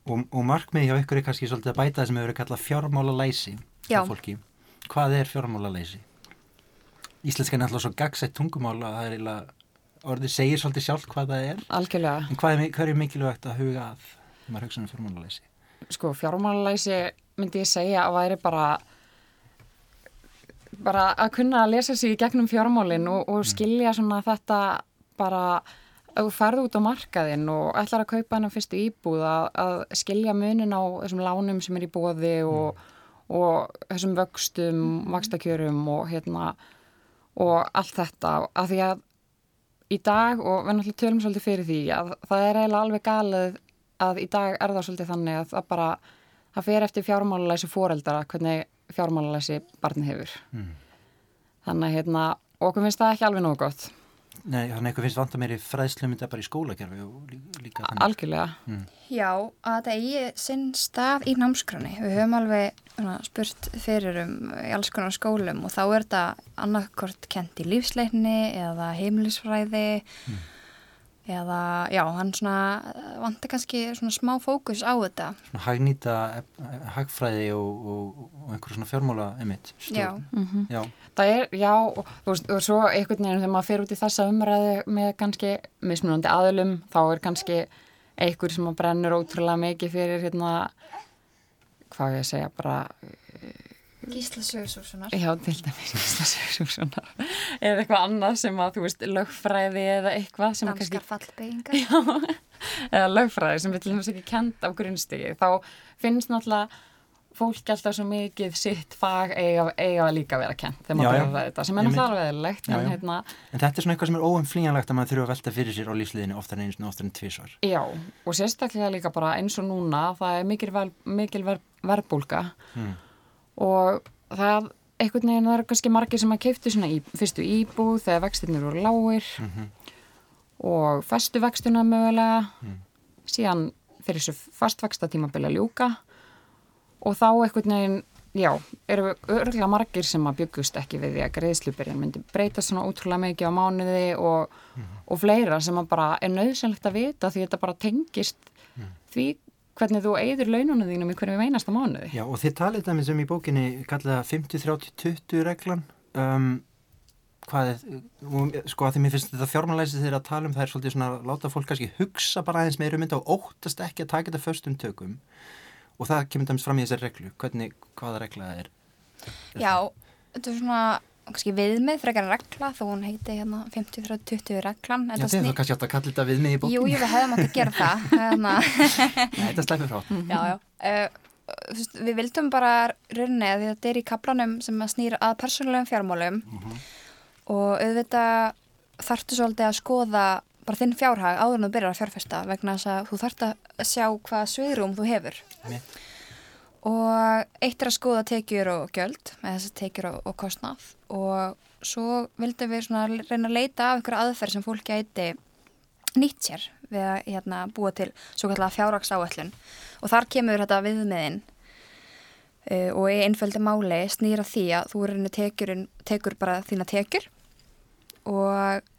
Og, og markmið hjá ykkur er kannski svolítið að bæta það sem hefur verið kallað fjármála læsi Já. fólki. Hvað er fjármála læsi? Íslenska er náttúrulega svo gagsætt tungumál að það er eiginlega orðið segir svolítið sjálf hvað það er. algjörlega En hvað er, hvað er mikilvægt að huga að þegar maður hugsa um fjármála læsi? sko fjármálalæsi myndi ég segja að væri bara bara að kunna að lesa sig í gegnum fjármálin og, og skilja svona þetta bara ef þú ferð út á markaðinn og ætlar að kaupa hennar fyrstu íbúð að, að skilja munin á þessum lánum sem er í bóði og, og þessum vöxtum, vakstakjörum og hérna og allt þetta. Að því að í dag og við náttúrulega tölum svolítið fyrir því að það er eiginlega alveg galið að í dag er það svolítið þannig að það bara það fer eftir fjármálalæsi foreldara hvernig fjármálalæsi barni hefur. Mm. þannig að hérna okkur finnst það ekki alveg nógu gott Nei, þannig að eitthvað finnst vanta meiri fræðslu mynda bara í skólakerfi og lí- líka þannig. algjörlega Já, að þetta eigi sinn stað í námskroni. Við höfum alveg svona, spurt fyrir um í alls konar skólum og þá er þetta annarkort kent í lífsleikni eða heimilisfræði eða, já, hann svona vantar kannski svona smá fókus á þetta. Svona hagnýta ef- hagfræði og, og, og einhverjum svona fjármála emitt. Já. Já. það er, já, og, og svo einhvern veginn þegar maður fer út í þessa umræðu með kannski mismunandi aðlum þá er kannski einhver sem að brennur ótrúlega mikið fyrir hérna hvað ég að segja, bara Gísla Sögursússonar. Já, til dæmis Íslandsjókssonar eða eitthvað annað sem að, þú veist, lögfræði eða eitthvað sem Danskar kannski, fallbyggingar. eða lögfræði sem við til dæmis ekki kent á grunnstigi, þá finnst náttúrulega fólk alltaf svo mikið sitt fag eiga, eiga líka að vera kent þegar maður ræða þetta, sem er náttúrulega Já, en hérna, En þetta er svona eitthvað sem er óumflýjanlegt að maður þurfa að velta fyrir sér á lífsliðinu oftar en einu sinni, oftar en tvísvar. já, og sérstaklega líka bara eins og núna, það er mikil, vel, mikil ver, verbulga Mm. Og það einhvern veginn það eru kannski margir sem að keiftu svona í, fyrstu íbúð þegar vextirnir voru lágir. Mhm. og festu vextuna mögulega. Mm. síðan fyrir þessu fastvexta tímabili að ljúka. Og þá einhvern veginn já, eru örgulega margir sem að byggust ekki við því að greiðslubyrjan myndi breyta svona útrúlega mikið á mánuði og, og fleira sem að bara er nöðsynlegt að vita því þetta bara tengist því hvernig þú eigður laununum þínum í hverju einasta mánuði. Já, og þið talið það sem í bókinni kallaða 50-30-20 reglan um, hvað er, og, sko að því mér finnst þetta fjármálæsið þeirra að tala um það er svolítið svona að láta fólk kannski hugsa bara aðeins meira um þetta og óttast ekki að taka þetta föstum tökum og það kemur dæmis fram í þessari reglu hvernig, hvaða regla það er, er Já, þetta er svona kannski viðmið frekar en regla þó hún heiti hérna 50-20 reglan Já, þið er kannski átt að kalla þetta við mig í bókinni. Jú, jú, við hefðum átt að gera það hérna. Nei, þetta slæfir frá. Já, já. Uh, veist, Við vildum bara rauninni að þetta er í kaplanum sem að snýra að persónulegum fjármálum. Og auðvitað þarftu svolítið að skoða bara þinn fjárhag áður en þú byrjar að fjárfesta vegna þess að þú þarft að sjá hvað sviðrúm þú hefur. Mitt. og eitt er að skoða tekjur og gjöld með þess að tekjur og, og kostnað og svo vildum við svona reyna að leita af einhverja aðferð sem fólk gæti nýtt sér við að hérna, búa til svo kallega fjárhagsáætlun og þar kemur þetta viðmiðin uh, og í einföldi máli snýra því að þú reynir tekjurinn, tekur bara þína tekjur og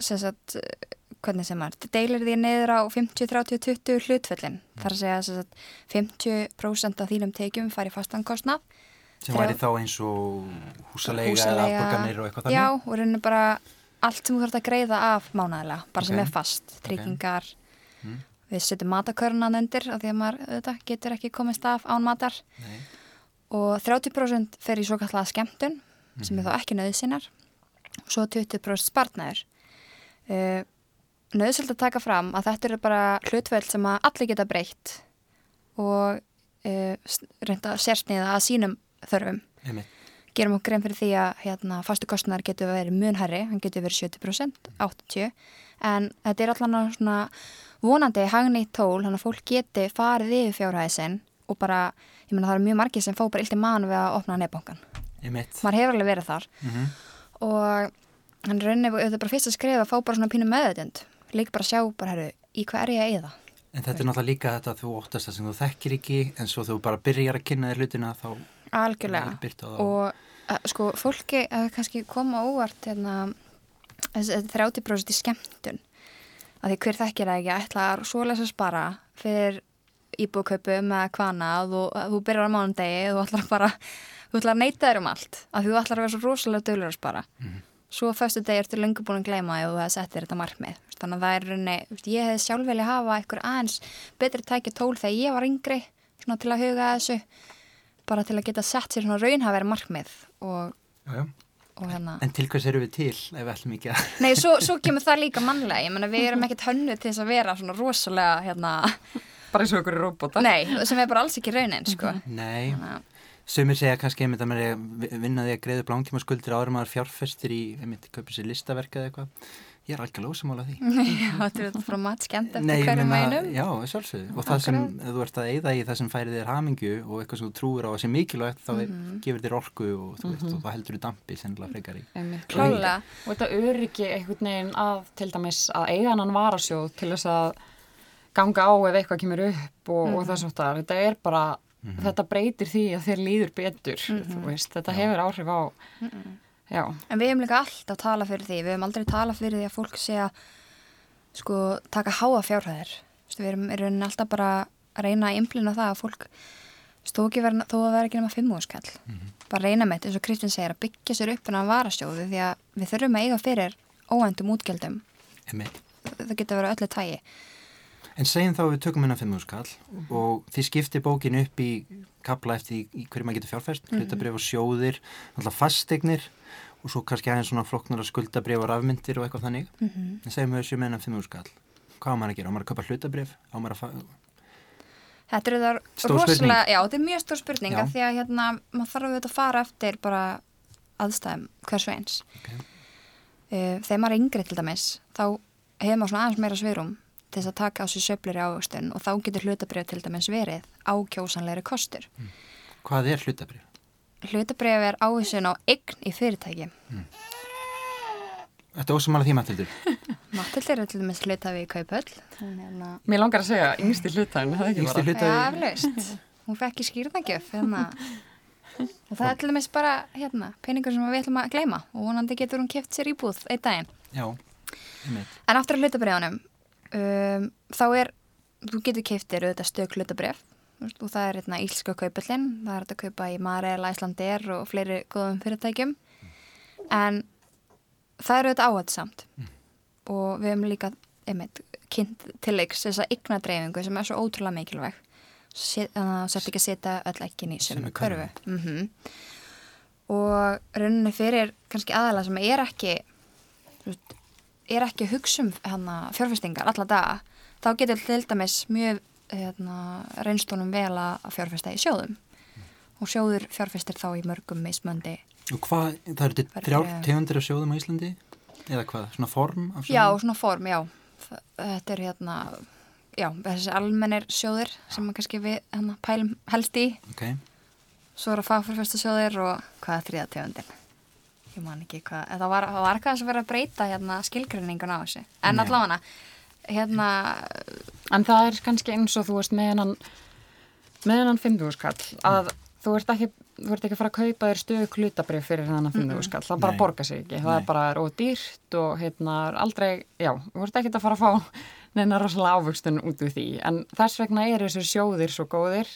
sem sagt, hvernig sem er, deilir því niður á 50, 30, 20 hlutföllin. Þar að segja sem sagt, 50% af þínum tekjum fari fastankostnað. Sem væri þá eins og húsalega, eða afborganir og eitthvað þannig Já, og reynir bara allt sem þú þarf að greiða af mánaðilega, bara sem Ok. er fast, tryggingar. Mm. Við setjum matakörnan undir af því að maður þetta, getur ekki komist af án matar Nei. og 30% fer í svo kallega skemmtun sem Mhm. er þá ekki nöðsynnar og svo 20% spartnæður. Uh, nöðsynlega að taka fram að þetta eru bara hlutveld sem að allir geta breytt og uh, reynda sérsniða að sínum þörfum. Einmitt. Gerum okkur grein fyrir því að hérna, fastu kostnar getur verið munherri, hann getur verið 70%, 80% en þetta er allan svona vonandi hagnýtt tól, þannig að fólk geti farið yfir fjárhæðisinn og bara, ég meina það eru mjög margir sem fá bara illt í mann við að opna. Einmitt. Maður hefur alveg verið þar Mhm. og hann raunir, er bara fyrst að skrifa fá bara svona pínu meðutund, líka bara sjá bara, herru, í hvað er ég að eyða? En þetta er náttúrulega líka þetta að þú óttast það sem þú þekkir ekki en svo þú bara byrjar að kynna þér hlutina þá Algjörlega. og uh, sko fólki að kannski koma óvart hérna, þessi 30% í skemmtun. Að því hver þekkir það ekki ætlar svoleiðis að spara fyrir íbúðkaupum eða hvaðna að þú, að þú byrjar á mánundegi þú ætlar bara, þú ætlar að neyta þér um allt. Að þú ætlar að vera svo rosalega dölur að spara. Svo að fyrstu degi ertu lengur búin að gleyma því og þú hefði sett þér þetta markmið. Þannig að það er veist, ég hefði sjálf velja hafa einhver aðeins betri tækja tól þegar ég var yngri svona til að huga að þessu bara til að geta sett sér svona raunhafæri markmið og, Já, já. og hérna En til hvers eru við til ef við ætlum ekki að... Nei, svo, svo kemur það líka mannlega ég menna við erum ekkert hönnu til þess að vera svona rosalega hérna, Bara eins og ykkur robota. nei, sem er bara alls ekki raunin sko. Nei, Þannig að- Sumir segja kannski einmitt að maður er að vinna því að greiða upp langtíma skuldir en maður fjárfestir í, einmitt, kaupir sér listaverk eða eitthvað. Ég er algjörlega ósamála því. Já, þetta er þetta frá mat skemmt Nei, eftir meina, einum. já, sjálfsögðu. Og það sem, ef þú ert að eyða í það sem færi þér hamingju og eitthvað sem þú trúir á að sé mikilvægt, þá mm gefur þér orku og þú veist, og þá heldur þú dampi sennilega frekar í. Klálega, Og þetta öryggi einhvern veginn að til dæmis að eiga hann varasjóð til þess að ganga á ef eitthvað kemur upp og, og þess að þetta er bara, þetta breytir því að þér líður betur, þú veist, þetta hefur áhrif á, já, en við hefum líka alltaf talað fyrir því. Við hefum aldrei talað fyrir því að fólk sé að sko taka háa fjárhæðir. Við erum, alltaf bara að reyna að implina það að fólk ekki vera, þó að vera ekki nema fimmúskall bara reyna með þetta, eins og Kristinn segir að byggja sér upp en að varasjóðu því að við þurfum að eiga fyrir óændum útgjöldum. Það getur verið öllu tægi En segjum þá að við tökum hennar fimmúskall og þið skiptir bókin upp í kapla eftir í, í hverju maður getur fjárfest, hlutabrif og sjóðir, alltaf fastegnir og svo kannski aðeins svona flokknar að skuldabrif og rafmyndir og eitthvað þannig. Mm -hmm. En segjum við þessu með hennar fimmúskall. Hvað á maður að gera? Á maður að kaupa hlutabrif? Á maður að. Þetta er Stór spurning. rosalega, já þetta er mjög stór spurning af því að hérna, maður þarf auðvitað að fara eftir bara aðstæðum hversu eins Ok. uh, þegar maður er yngri til dæmis þá hefur maður svona aðeins meira svirum til þess að taka á sig söflir í ávöxtun og þá getur hlutabrif til dæmis verið ákjósanlegri kostur Hvað er hlutabrif? hlutabrif er ávísun á eign í fyrirtæki Þetta er ósamála því matildur. Mattildir er til dæmis hlutafi í kaupöll en hérna mér langar að segja yngsti hlutæðin, það er ekki bara. hlutafi. Já, eflaust. Hún fekk í skýrnagjöf hérna og það er til dæmis bara hérna, peningur sem við ætlum að gleyma og vonandi getur hún keft sér íbúð einn daginn. Já, einmitt. En aftur að hlutabriðanum, um, þá er, þú getur keft þér auðvitað stök hlutabrif og það er hérna ílska kaupallinn, það er þetta að kaupa í Marel, Æslandir og fleiri góðum fyrirtækjum. En það er auðvitað áhættisamt og við hefum líka einmitt, kynnt til leiks þessa ygnadreyfingu sem er svo ótrúlega mikilvæg. Þannig að þú sért ekki að setja öll ekki í Sömu körfu. mm og rauninni fyrir kannski aðalega sem er ekki veist, er ekki að hugsa um hana, fjárfestingar alla daga þá getur til dæmis mjög hérna, reynstunum vel að að fjárfesta í sjóðum og sjóður fjárfestir þá í mörgum mismöndi Og hvað, það eru þrjár ég- tegundir af sjóðum á Íslandi? Eða hvað, svona form af sjóðum? Já, svona form, já. Þetta er hérna, já, þessi almennir sjóðir sem að kannski við hérna, pælum helst í. Ok, Svo eru fagfjárfesta sjóðir og hvað er þriða tegundin? Ég man ekki hvað, það var, það var eitthvað sem verið að breyta hérna skilgrinningun á þessu. En Nei. allavega, hérna, En það er kannski eins og þú veist með hennan með hennan 50 skall að þú ert ekki þú ert ekki að fara að kaupa þér stöðu klutabrif fyrir hennan 50 skall, það bara Nei. borgar sig ekki það Nei. er bara er ódýrt og hérna er aldrei, já, þú ert ekki að fara að fá neina rosalega ávöxtun út úr því en þess vegna eru þessir sjóðir svo góðir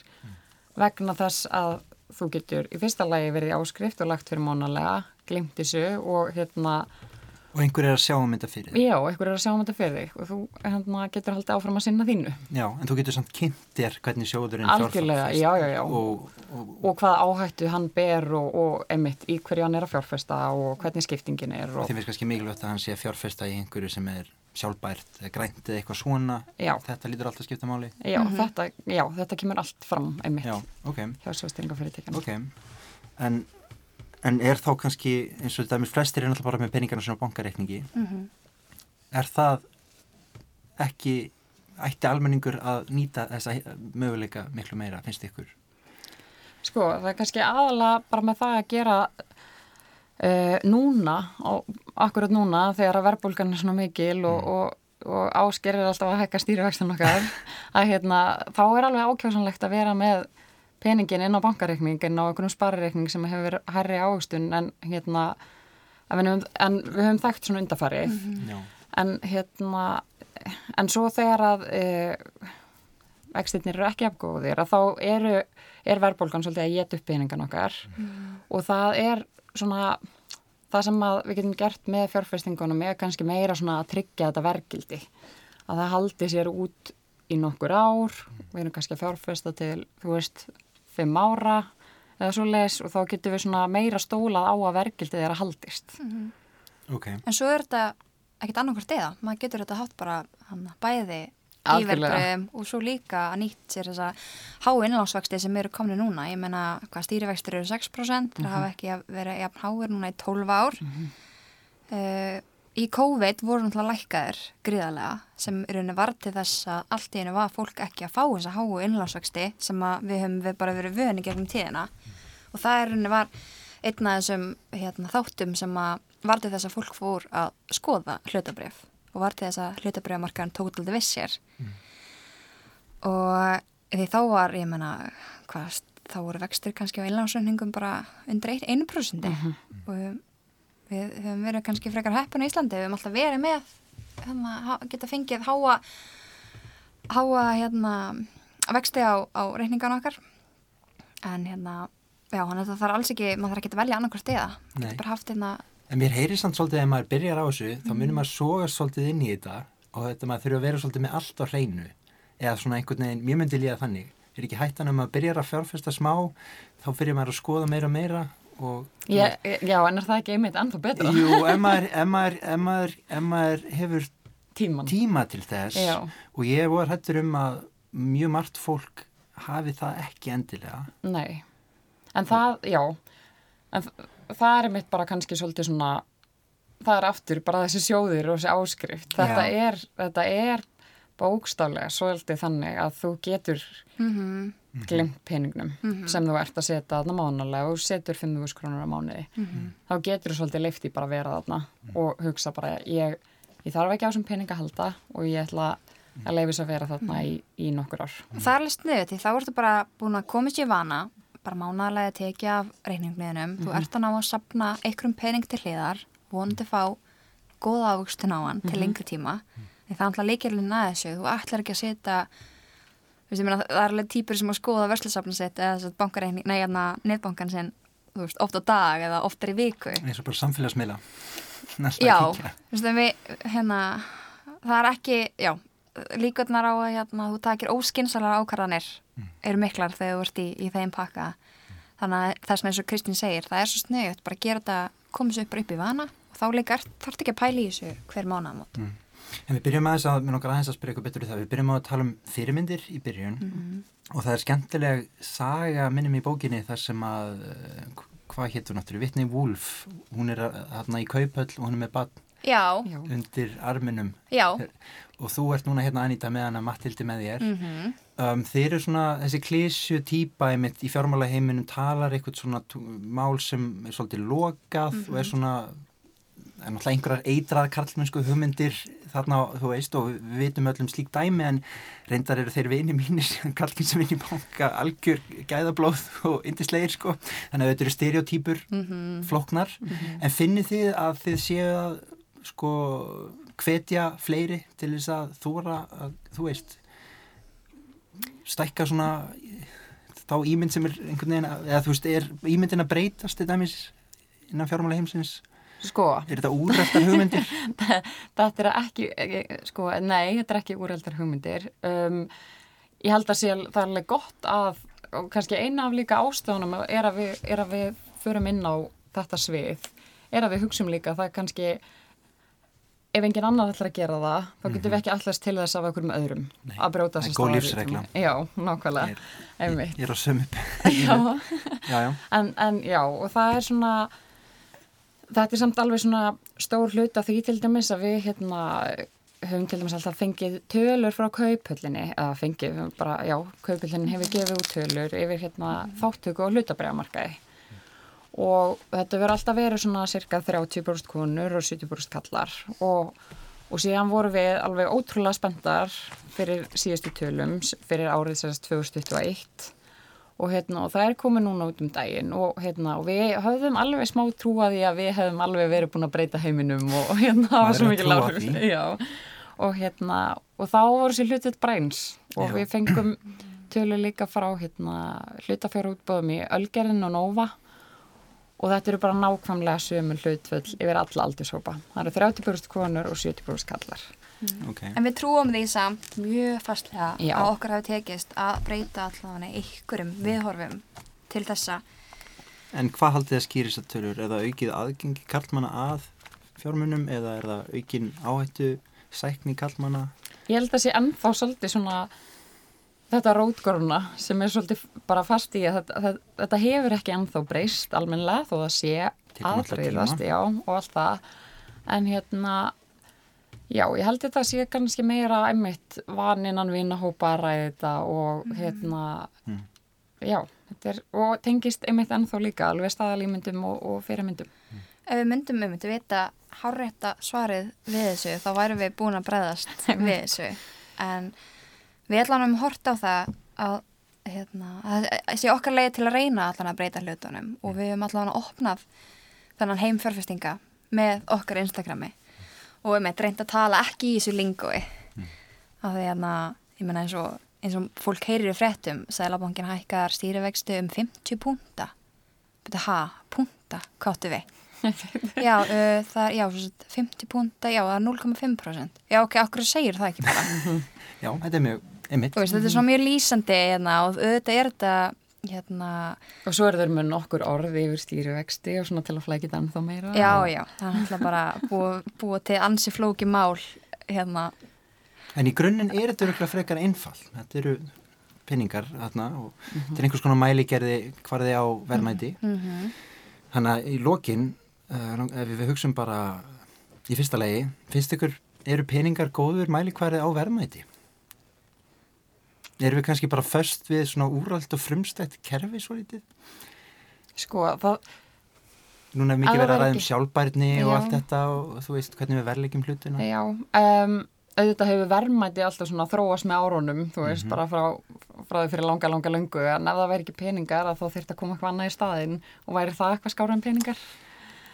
vegna þess að þú getur í fyrsta lagi verið áskrift og lagt fyrir mánalega, glimt þessu og hérna og einhver er að sjá um þetta fyrir þig. Já, einhver er að sjá um þetta fyrir þig og þú hérna, getur haldið áfram að sinna þínu. Já, en þú getur samt kynnt þér hvernig sjóðurinn Algjörlega, fjárfest já, já, já. Og, og, Og hvaða áhættu hann ber og, og einmitt í hverju hann er að fjárfesta og hvernig skiptingin er. því finnst kannski mikilvægt að hann sé að fjárfesta í einhverju sem er sjálfbært eða grænt eða eitthvað svona. Já. Þetta lítur alltaf að skipta máli. já, þetta, já, þetta kemur allt fram einmitt Já, ok, hjá sjóðstýringafyrirtækjana. ok. En, en er þá kannski, eins og með flestir er náttúrulega bara með peningarna svona bankareikningi. Er það ekki, ætti almenningur að nýta þessa möguleika miklu meira, finnst ykkur? Sko, það er kannski aðalega bara með það að gera uh, núna, og akkurat núna þegar að verðbólgan er svona mikil og, og, og ásker er alltaf að hækka stýrivextin okkar, að hérna, þá er alveg ákjásanlegt að vera með peningin inn á bankareikning, inn á einhvern sparireikning sem hefur hærri águstun en hérna, en við höfum, en við höfum þekkt svona undafari, Já. en hérna, en svo þegar að e, vextirnir eru ekki afgóðir að þá eru, er verðbólgan svolítið að geta upp peningan okkar. Og það er svona það sem að við getum gert með fjárfestingunum er kannski meira svona að tryggja þetta verkildi að það haldi sér út í nokkur ár. Við erum kannski að fjárfesta til þú veist, fimm ára eða svo leis og þá getum við svona meira stólað á að verkildið er að haldist Ok, en svo er þetta ekkert annarkvært eða. Maður getur þetta haft bara hann, bæði íverbröðum og svo líka að nýtt sér þessa hái innlánsvexti sem eru komni núna. Ég meina, hvað stýrivextir eru 6%, það hafa ekki verið jafn háir núna í 12 ár. Uh, í COVID voru náttúrulega lækkaðir gríðarlega sem í rauninni var til þess að allt í hennu var fólk ekki að fá þessa háu innlánsvexti sem að við höfum við bara verið vöni gegnum tíðina. Og það í rauninni var einn af þessum hérna, þáttum sem að var til þess að fólk fór að skoða hlutabrif og var til þess að hlutabrifmarkaðan tók til þess sér. Og því þá var ég menna hvað, þá voru vextir kannski á innlánsreikningum bara undir 1% og við, höfum verið kannski frekar heppun í Íslandi, við höfum alltaf verið með hérna, geta fengið háa háa hérna vexti á, á reikningan okkar en hérna já, hann þetta þarf alls ekki, maður þarf ekki að velja annarkvært eða, Nei. getur bara haft hérna En mér heyri samt svolítið ef maður byrjar á þessu, þá munir maður soga svolítið inn í þetta og þetta maður þurfa að vera svolítið með allt á hreinu eða svona einhvern veginn, mér myndi líða þannig. Er ekki hættan að maður byrjar að fjárfesta smá, þá fyrir maður að skoða meira og meira. Já, já, en er það ekki einmitt ennþá betra? Jú, ef maður, ef maður, ef maður, ef maður hefur Tíman. tíma til þess Já. og ég var hættur um að mjög margt fólk hafi það ekki endilega. Nei, en það, já, en það er mitt bara kannski svolítið svona, það er aftur bara þessi sjóðir og þessi áskrift. Þetta Já. er, þetta er bókstaflega svolítið þannig að þú getur mm glimt peningnum sem þú ert að setja þarna mánulega og setur 5.000 krónur á mánuði. Þá getur þú svolítið leifti bara að vera þarna og hugsa bara, ég, ég þarf ekki á þessum pening að halda og ég ætla að leifis að vera þarna í, í nokkur ár. Það er alveg sniðið því þá ertu bara búin að komast í vana bara mánalega tekið af reikningliðinum, þú Mhm. ert að ná að sapna einhverjum pening til hliðar, vonandi fá góða ávöxtun á hann Mhm. til lengri tíma, því það er leikirlinn að þessu, þú ætlar ekki að setja veist, ég meina, það er alveg típur sem að skoða verslusafna sitt eða bankareikning, nei, hérna, netbankan sinn, þú veist, oft á dag eða oftar í viku. eins og bara samfélagsmiðla Já, þú veist, við, hérna, það er ekki, já, líkurnar á að, hérna, þú takir óskinsalar ákvarðanir eru miklar þegar þú ert í, í þeim pakka. Þannig að það sem eins og Kristín segir, það er svo sniðut, bara gera þetta, koma svo upp bara upp í vana og þá líka þarf ekki að pæla í þessu hver mánaðamót. En við byrjum aðeins að, mér nokkar aðeins að spyrja ykkur betur í það, við byrjum að tala um fyrirmyndir í byrjun. Og það er skemmtileg saga minnum í bókinni þar sem að, eh, hvað hétt hún áttur, Whitney Wolf, hún er hérna í kaupöll og hún er með Já. undir arminum. Já, og þú ert núna hérna Anita með hana Mattildi með þér. mhm, Um, þeir eru svona, þessi klísju típa í mitt í fjármála heiminum talar eitthvað svona mál sem er svolítið lokað og er svona er náttúrulega einhverjar eitraðar karlmennsku hugmyndir þarna, þú veist, og við vitum öllum slík dæmi en reyndar eru þeir vini mínir karlmenn sem vini banka algjör gæðablóð og indislegir sko. Þannig að þetta eru stereotýpur mhm, flóknar. En finnið þið að þið séu að sko hvetja fleiri til þess að þóra að, þú veist stækka svona þá ímynd sem er einhvern veginn eða þú veist, er ímyndin að breytast til dæmis innan fjármála heimsins Sko, er þetta úrrættar hugmyndir þetta er ekki, eh, sko, nei, þetta er ekki úreldar hugmyndir. Um, ég held að sé, það er alveg gott að, og kannski eina af líka ástöðunum er að við, er að við förum inn á þetta svið, er að við hugsum líka að það er kannski, ef engin annar ætlar að gera það, þá getum við ekki allast til þess af einhverjum öðrum Nei, að brjóta það er góð lífsregla. Já, nákvæmlega, Ég einmitt. ég er á sömu Já. já, já, En, en já, og það er svona, þetta er samt alveg svona stór hlut af því til dæmis að við hérna höfum til dæmis alltaf fengið tölur frá kaupöllinni, eða fengið, bara, já, kaupöllin hefur gefið út tölur yfir hérna þáttöku og hlutabræðamarkaði. Og þetta verður alltaf verið svona cirka 30% konur og 70% kallar og, og síðan vorum við alveg ótrúlega spenntar fyrir síðustu tölum, fyrir árið sérst 2021 og, hérna, og það er komið núna út um daginn og, hérna, og við höfðum alveg smá trú að því að við hefðum alveg verið búin að breyta heiminum og, hérna það var svo mikið lágur og hérna og þá voru sér hlutið bræns og Já. við fengum tölu líka frá hérna, hlutafjárútbóðum í Ölgerðin og Nova og þetta eru bara nákvæmlega sömu hlutföll yfir alla aldurshópa. Það eru 30% konur og 70% kallar. Ok En við trúum því samt mjög fastlega Já. að okkur hafi tekist að breyta allavega einhverjum viðhorfum til þessa. en hvað haldið að skýri þessar tölur er það aukið aðgengi karlmanna að fjármunum eða er það aukin áhættu sækni karlmanna Ég held að sé ennþá svolítið svona þetta rótgóruna sem er svolítið bara fast í að þetta, þetta, þetta hefur ekki ennþá breyst almennilega þó það sé já, og allt það. En hérna, já, ég held þetta sé kannski meira einmitt vaninnan vinahópa að ræða þetta og hérna, Mm. já, þetta er, og tengist einmitt ennþá líka alveg staðalímyndum og, og fyrirmyndum. Ef við myndum um þetta vita hárrétta svarið við þessu þá værum við búin að breyðast við þessu. En við ætlum um hort á það að hérna, að það sé okkar leið til að reyna allan að breyta hlutunum og við höfum allan að opnað þennan heim fjárfestinga með okkar Instagrami og við með reynd að tala ekki í þessu lingói af því að ég menna eins og, eins og fólk heyrir í fréttum Sælabankin hækkar stýrivextu um 50 púnta Byrja, ha, púnta, hvað áttu við? já, uh, það er, já, svo sagt, 50 púnta, já, það er 0,5%. Já, ok, okkur segir það ekki bara. já, þetta er mjög einmitt Þú veist, þetta er svo mjög lýsandi, hérna, og auðvitað er þetta, hérna, Og svo er þeir með nokkur orði yfir stýrivexti og svona til að flækja þetta ennþá meira. já, og- já, það er náttúrulega bara búið búi til ansi flóki mál, hérna, En í grunninn er þetta öruglega frekar einfall. Þetta eru penningar þarna og þetta er einhvers konar mæligerði hvarði á verðmæti. mm Þannig að í lokin, uh, ef við hugsun bara í fyrsta legi, finnst ykkur, eru peningar góður mælikvarði á verðmæti? Erum við kannski bara föst við svona úrald og frumstætt kerfi svo lítið? Sko, það, Núna er mikið verið að um ekki- sjálfbærni og Já. allt þetta og þú veist hvernig við verðlegjum hlutina. Já, um, auðvitað hefur verðmæti alltaf svona þróast með árunum, þú veist, Mhm. bara frá, frá því fyrir langa, langa löngu, en ef það væri ekki peningar þá þurft að koma eitthvað annað í staðinn og væri það eitthvað skára en peningar?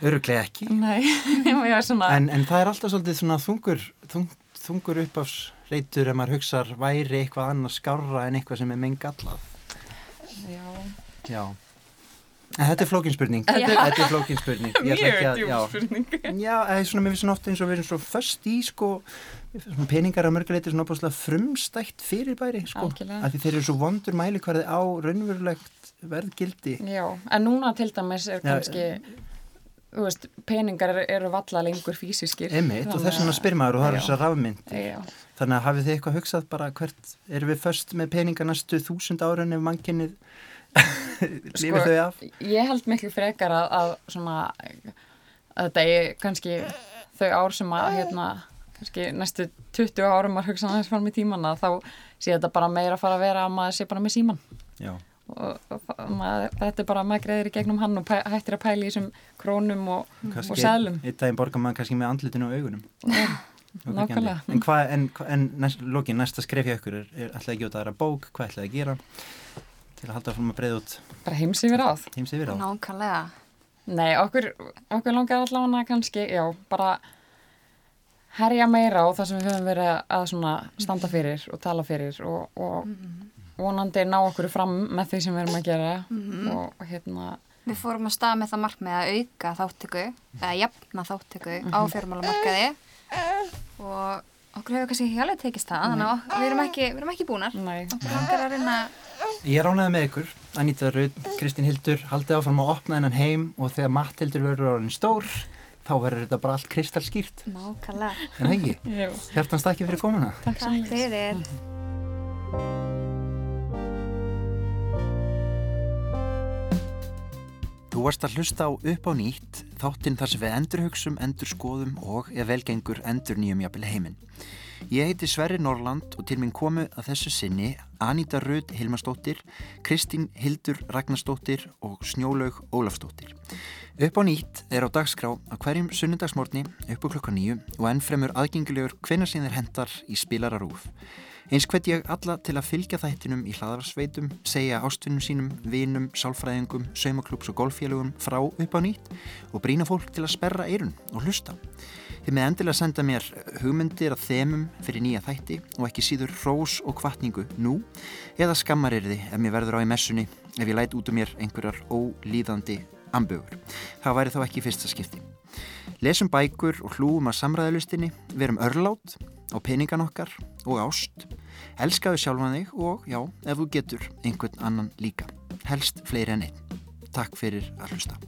Öruglega ekki. Nei, svona, En, en það er alltaf svolítið svona þungur, þung, þungur uppafsreitur ef maður hugsar væri eitthvað annars skárra en eitthvað sem er menn gallað. já, Já. En þetta er flókin spurning. Já. Þetta er flókin spurning. Ég ætla ekki mjög að- djúm já. Já, það er svona, mér finnst svona oft eins og við erum svo föst í, sko, peningar að mörguleiti svona opaslega frumstætt fyrirbæri, sko. Af því þeir eru svo vondur mælikvarði á raunverulegt verðgildi. Já, en núna til dæmis er Já, kannski, þú veist, peningar eru, eru valla lengur físiskir. Einmitt, og þess vegna að- spyr maður og það er Já. þess að rafmynd. Já, Þannig að hafið þið eitthvað hugsað bara hvert, erum við föst með peningar næstu þúsund árun ef mannkynnið lifir Sko, þau af? ég held miklu frekar að, að svona, að þetta er kannski þau ár sem að, hérna, kannski næstu 20 árum að hugsa aðeins fram í tímanna, þá sé þetta bara meira að fara að vera að maður sé bara með síman. Já. Og, maður, þetta er bara að maður greiðir í gegnum hann og pæ, hættir að pæla í þessum krónum og, og seðlum. Eitt daginn borgar maður kannski með andlutinu og augunum. Nákvæmlega. En hvað, en, en næst, lokin, næsta skref hjá ykkur er, er alltaf ekki út aðra bók, hvað ætlaði að gera til að halda fram að breyða út Bara heims yfir áð. heims yfir á? Nákvæmlega. Nei, okkur, okkur langar allavega kannski, já, bara herja meira á það sem við höfum verið að svona standa fyrir og tala fyrir og, og vonandi ná okkur fram með því sem við erum að gera og, og hérna, Við fórum að staða með það markmið að auka þáttöku, eða jafna þáttöku á fjármálamarkaði. Og okkur hefur kannski ekki alveg tekist það, þannig að við erum ekki, við erum ekki búnar. nei, Okkur langar að reyna, Ég ránaði með ykkur, Anita Rauð, Kristín Hildur, haldið áfram að opna þennan heim og þegar Matthildur verður orðin stór, þá verður þetta bara allt kristalskýrt, nákvæmlega, Hjartans takk fyrir komuna. takk takk fyrir. Þú varst að hlusta á upp á nýtt, þáttinn þar sem við endurhugsum, endurskoðum og, ef velgengur, endur nýjum jafnvel heiminn. Ég heiti Sverri Norland og til minn komu að þessu sinni Anita Röð Hilmarsdóttir, Kristín Hildur Ragnarsdóttir og Snjólaug Ólafsdóttir. Upp á nýtt er á dagskrá á hverjum sunnundagsmórni upp á klokka nýju og ennfremur aðgengilegur hvenna sem þeir hendar í spilararúf. Eins hvet ég alla til að fylgja þættinum í hlaðarsveitum, segja ástvinnum sínum, vinum, sálfræðingum, saumaklúps og golffélögum frá upp á nýtt og brína fólk til að sperra eirun og hlusta. Þið með endilega senda mér hugmyndir að þemum fyrir nýja þætti og ekki síður rós og kvartningu nú eða skammarirði ef mér verður á í messunni ef ég læt út um mér einhverjar ólíðandi ambögur. Það væri þá ekki fyrsta skipti. Lesum bækur og hlúum að samræðalustinni, verum örlát á peningan okkar og ást. Elskaðu sjálfan þig og, já, ef þú getur, einhvern annan líka. Helst fleiri en einn. Takk fyrir að hlusta.